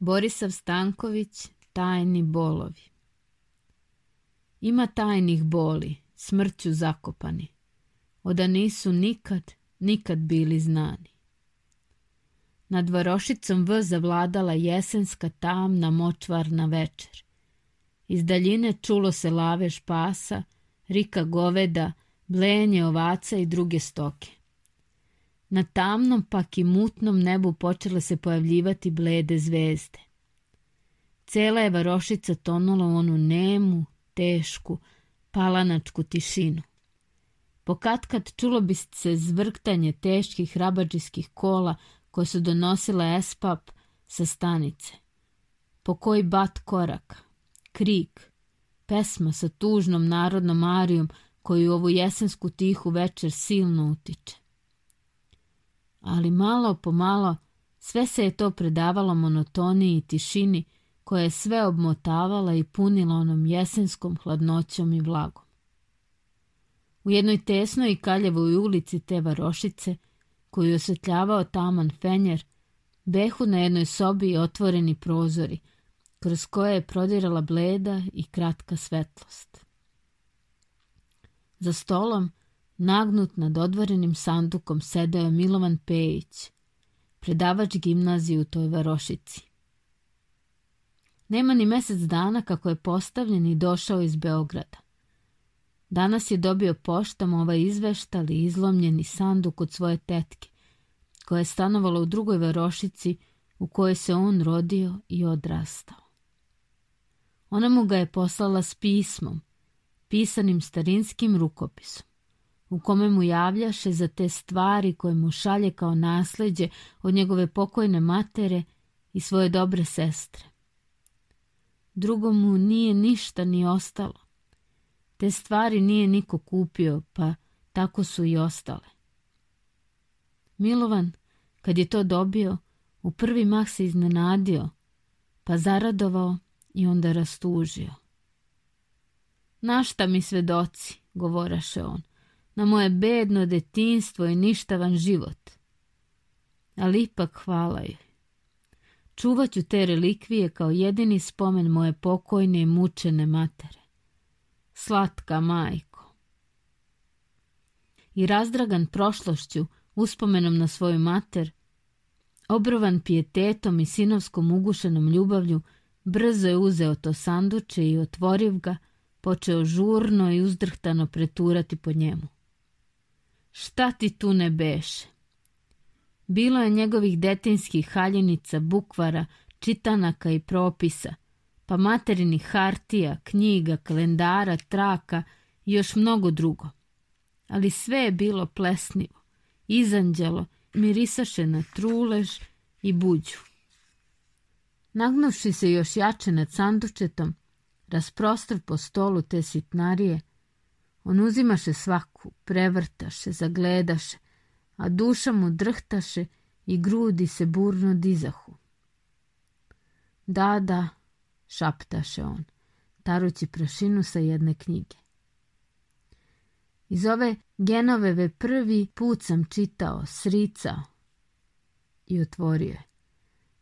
Borisav Stanković, tajni bolovi. Ima tajnih boli, smrću zakopani, oda nisu nikad, nikad bili znani. Nad varošicom V zavladala jesenska tamna močvarna večer. Iz daljine čulo se lavež pasa, rika goveda, blenje ovaca i druge stoke na tamnom pak i mutnom nebu počele se pojavljivati blede zvezde. Cela je varošica tonula u onu nemu, tešku, palanačku tišinu. Pokatkad čulo bi se zvrktanje teških rabađijskih kola koje su donosila espap sa stanice. Po koji bat korak, krik, pesma sa tužnom narodnom arijom koju ovu jesensku tihu večer silno utiče ali malo po malo sve se je to predavalo monotoniji i tišini koja je sve obmotavala i punila onom jesenskom hladnoćom i vlagom. U jednoj tesnoj i kaljevoj ulici te varošice, koju je osvetljavao taman fenjer, behu na jednoj sobi otvoreni prozori, kroz koje je prodirala bleda i kratka svetlost. Za stolom, Nagnut nad odvorenim sandukom sedeo je Milovan Pejić, predavač gimnazije u toj varošici. Nema ni mesec dana kako je postavljen i došao iz Beograda. Danas je dobio poštom ovaj izveštali izlomljeni sanduk od svoje tetke, koja je stanovala u drugoj verošici u kojoj se on rodio i odrastao. Ona mu ga je poslala s pismom, pisanim starinskim rukopisom u kome mu javljaše za te stvari koje mu šalje kao nasleđe od njegove pokojne matere i svoje dobre sestre. Drugo mu nije ništa ni ostalo. Te stvari nije niko kupio, pa tako su i ostale. Milovan, kad je to dobio, u prvi mah se iznenadio, pa zaradovao i onda rastužio. Našta mi svedoci, govoraše on, na moje bedno detinstvo i ništavan život. Ali ipak hvala joj. Čuvat ću te relikvije kao jedini spomen moje pokojne i mučene matere. Slatka majko. I razdragan prošlošću, uspomenom na svoju mater, obrovan pijetetom i sinovskom ugušenom ljubavlju, brzo je uzeo to sanduče i otvoriv ga, počeo žurno i uzdrhtano preturati po njemu. Šta ti tu ne beše? Bilo je njegovih detinskih haljenica, bukvara, čitanaka i propisa, pa materinih hartija, knjiga, kalendara, traka i još mnogo drugo. Ali sve je bilo plesnivo, izanđalo, mirisaše na trulež i buđu. Nagnuši se još jače nad sandučetom, rasprostav po stolu te sitnarije, On uzimaše svaku, prevrtaše, zagledaše, a duša mu drhtaše i grudi se burno dizahu. Da, da, šaptaše on, tarući prašinu sa jedne knjige. Iz ove genoveve prvi put sam čitao, sricao i otvorio je.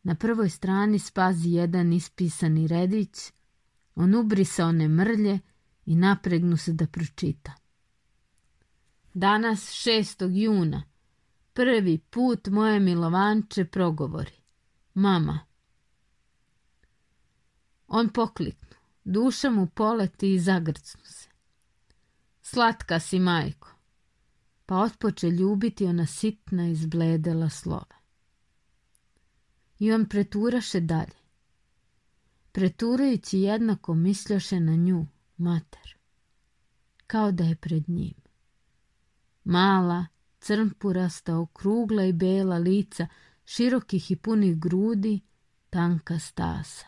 Na prvoj strani spazi jedan ispisani redić, on ubrisao one mrlje, i napregnu se da pročita. Danas, 6. juna, prvi put moje milovanče progovori. Mama. On pokliknu, duša mu poleti i zagrcnu se. Slatka si, majko. Pa otpoče ljubiti ona sitna izbledela slova. I on preturaše dalje. Preturajući jednako misljaše na nju, mater. Kao da je pred njim. Mala, crnpurasta, okrugla i bela lica, širokih i punih grudi, tanka stasa.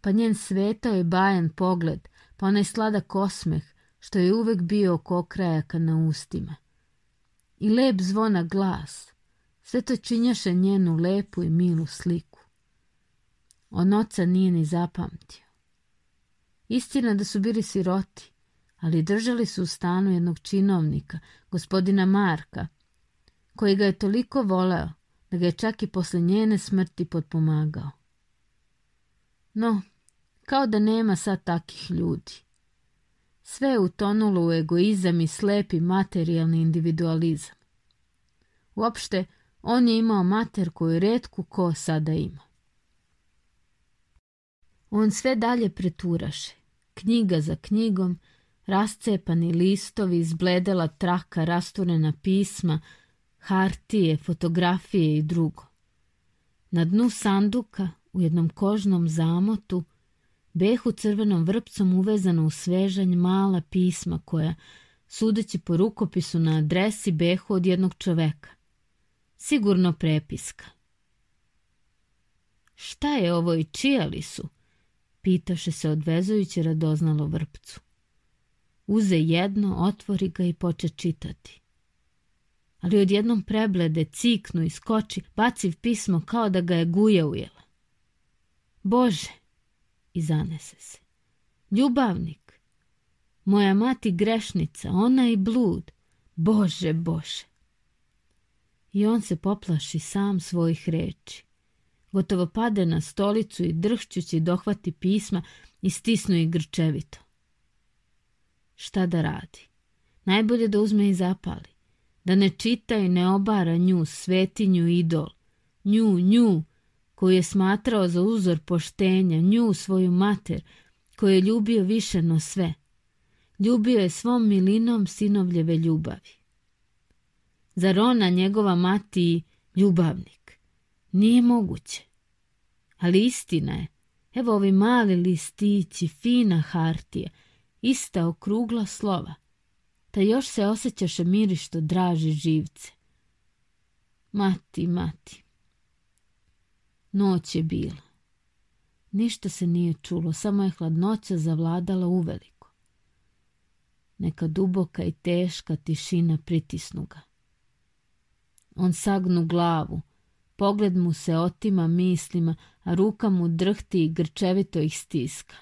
Pa njen svetao je bajan pogled, pa onaj sladak osmeh, što je uvek bio oko okrajaka na ustima. I lep zvona glas, sve to činjaše njenu lepu i milu sliku. On oca nije ni zapamtio. Istina da su bili siroti, ali držali su u stanu jednog činovnika, gospodina Marka, koji ga je toliko voleo da ga je čak i posle njene smrti podpomagao. No, kao da nema sad takih ljudi. Sve je utonulo u egoizam i slepi materijalni individualizam. Uopšte, on je imao mater koju redku ko sada ima. On sve dalje preturaše. Knjiga za knjigom, rascepani listovi, izbledela traka, rasturena pisma, hartije, fotografije i drugo. Na dnu sanduka, u jednom kožnom zamotu, behu crvenom vrpcom uvezano u svežanj mala pisma koja, sudeći po rukopisu na adresi, behu od jednog čoveka. Sigurno prepiska. Šta je ovo i čija su? Pitaše se odvezujući radoznalo vrpcu. Uze jedno, otvori ga i poče čitati. Ali odjednom preblede, ciknu i skoči, baciv pismo kao da ga je guja ujela. Bože! I zanese se. Ljubavnik! Moja mati grešnica, ona i blud. Bože, Bože! I on se poplaši sam svojih reči. Gotovo pade na stolicu i drhćući dohvati pisma i stisnu ih grčevito. Šta da radi? Najbolje da uzme i zapali. Da ne čita i ne obara nju, svetinju, idol. Nju, nju, koju je smatrao za uzor poštenja, nju, svoju mater, koju je ljubio više no sve. Ljubio je svom milinom sinovljeve ljubavi. Zar ona njegova mati ljubavnik? Nije moguće ali istina je. Evo ovi mali listići, fina hartija, ista okrugla slova. Ta još se osjećaše miri što draži živce. Mati, mati. Noć je bila. Ništa se nije čulo, samo je hladnoća zavladala uveliko. Neka duboka i teška tišina pritisnu ga. On sagnu glavu, Pogled mu se otima mislima, a ruka mu drhti i grčevito ih stiska.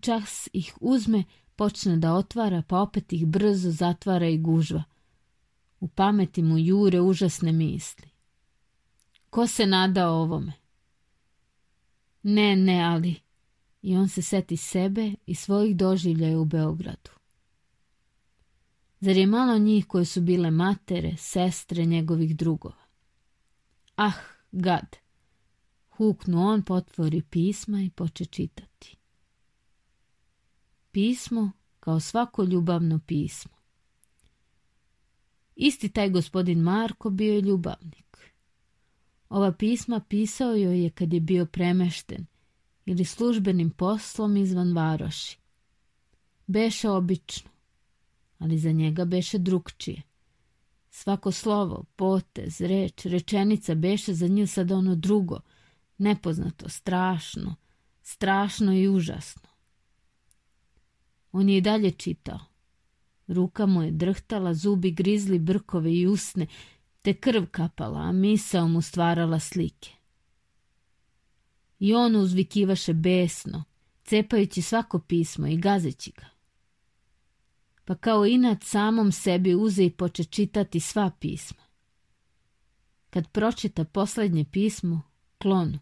Čas ih uzme, počne da otvara, pa opet ih brzo zatvara i gužva. U pameti mu jure užasne misli. Ko se nada ovome? Ne, ne, ali... I on se seti sebe i svojih doživljaja u Beogradu. Zar je malo njih koje su bile matere, sestre njegovih drugova? Ah, gad! Huknu on, potvori pisma i poče čitati. Pismo kao svako ljubavno pismo. Isti taj gospodin Marko bio je ljubavnik. Ova pisma pisao joj je kad je bio premešten ili službenim poslom izvan varoši. Beše obično, ali za njega beše drugčije. Svako slovo, potez, reč, rečenica beše za nju sad ono drugo, nepoznato, strašno, strašno i užasno. On je i dalje čitao. Ruka mu je drhtala, zubi grizli brkove i usne, te krv kapala, a misao mu stvarala slike. I on uzvikivaše besno, cepajući svako pismo i gazeći ga pa kao inat samom sebi uze i poče čitati sva pisma. Kad pročita poslednje pismo, klonu,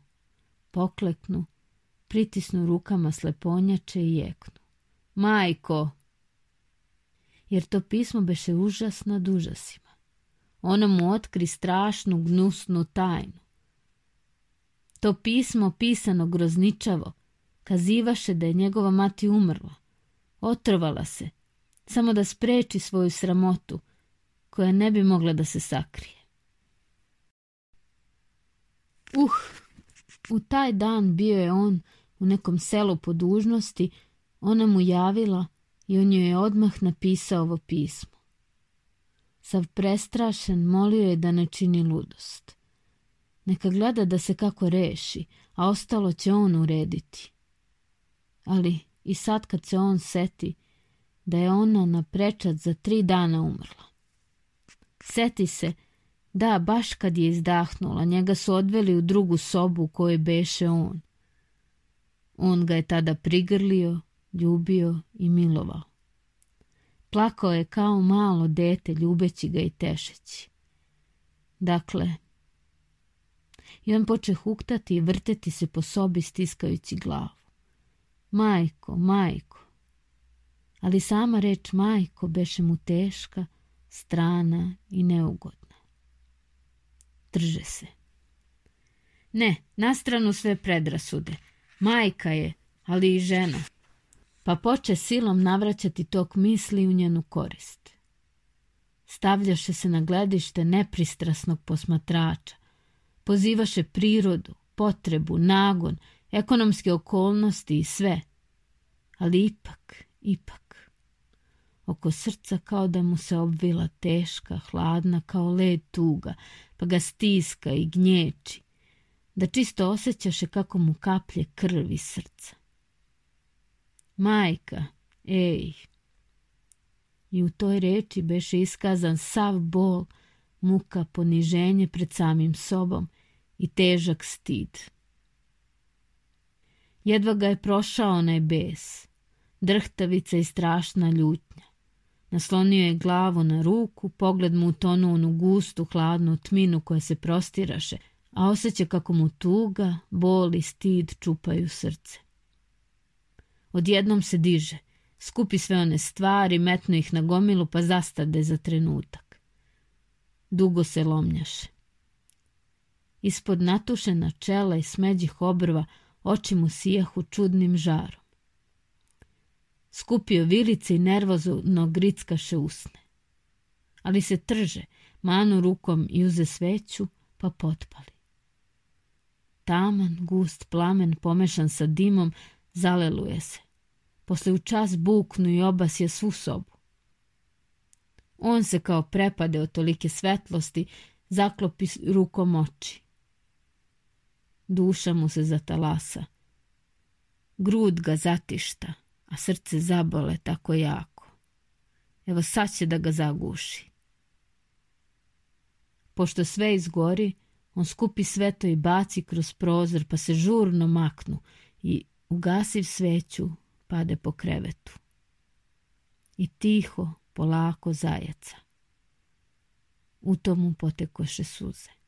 pokleknu, pritisnu rukama sleponjače i jeknu. Majko! Jer to pismo beše užas nad užasima. Ono mu otkri strašnu, gnusnu tajnu. To pismo pisano grozničavo, kazivaše da je njegova mati umrla. Otrvala se, samo da spreči svoju sramotu, koja ne bi mogla da se sakrije. Uh, u taj dan bio je on u nekom selu po dužnosti, ona mu javila i on joj je odmah napisao ovo pismo. Sav prestrašen molio je da ne čini ludost. Neka gleda da se kako reši, a ostalo će on urediti. Ali i sad kad se on seti, da je ona na prečac za tri dana umrla. Seti se, da, baš kad je izdahnula, njega su odveli u drugu sobu u kojoj beše on. On ga je tada prigrlio, ljubio i milovao. Plakao je kao malo dete, ljubeći ga i tešeći. Dakle, i on poče huktati i vrteti se po sobi stiskajući glavu. Majko, majko, ali sama reč majko beše mu teška, strana i neugodna. Drže se. Ne, na stranu sve predrasude. Majka je, ali i žena. Pa poče silom navraćati tok misli u njenu korist. Stavljaše se na gledište nepristrasnog posmatrača. Pozivaše prirodu, potrebu, nagon, ekonomske okolnosti i sve. Ali ipak, ipak oko srca kao da mu se obvila teška, hladna kao led tuga, pa ga stiska i gnječi, da čisto osjećaše kako mu kaplje krvi srca. Majka, ej! I u toj reči beše iskazan sav bol, muka, poniženje pred samim sobom i težak stid. Jedva ga je prošao onaj bes, drhtavica i strašna ljutnja. Naslonio je glavu na ruku, pogled mu utonuo onu gustu, hladnu tminu koja se prostiraše, a osjeća kako mu tuga, bol i stid čupaju srce. Odjednom se diže, skupi sve one stvari, metnu ih na gomilu pa zastade za trenutak. Dugo se lomnjaše. Ispod natušena čela i smeđih obrva oči mu sijahu čudnim žarom. Skupio vilice i nervozno grickaše usne. Ali se trže, manu rukom i uze sveću, pa potpali. Taman, gust plamen pomešan sa dimom, zaleluje se. Posle u čas buknu i obasje svu sobu. On se kao prepade od tolike svetlosti, zaklopi rukom oči. Duša mu se zatalasa. Grud ga zatišta a srce zabole tako jako. Evo sad će da ga zaguši. Pošto sve izgori, on skupi sve to i baci kroz prozor, pa se žurno maknu i ugasiv sveću pade po krevetu. I tiho, polako zajaca. U tomu potekoše suze.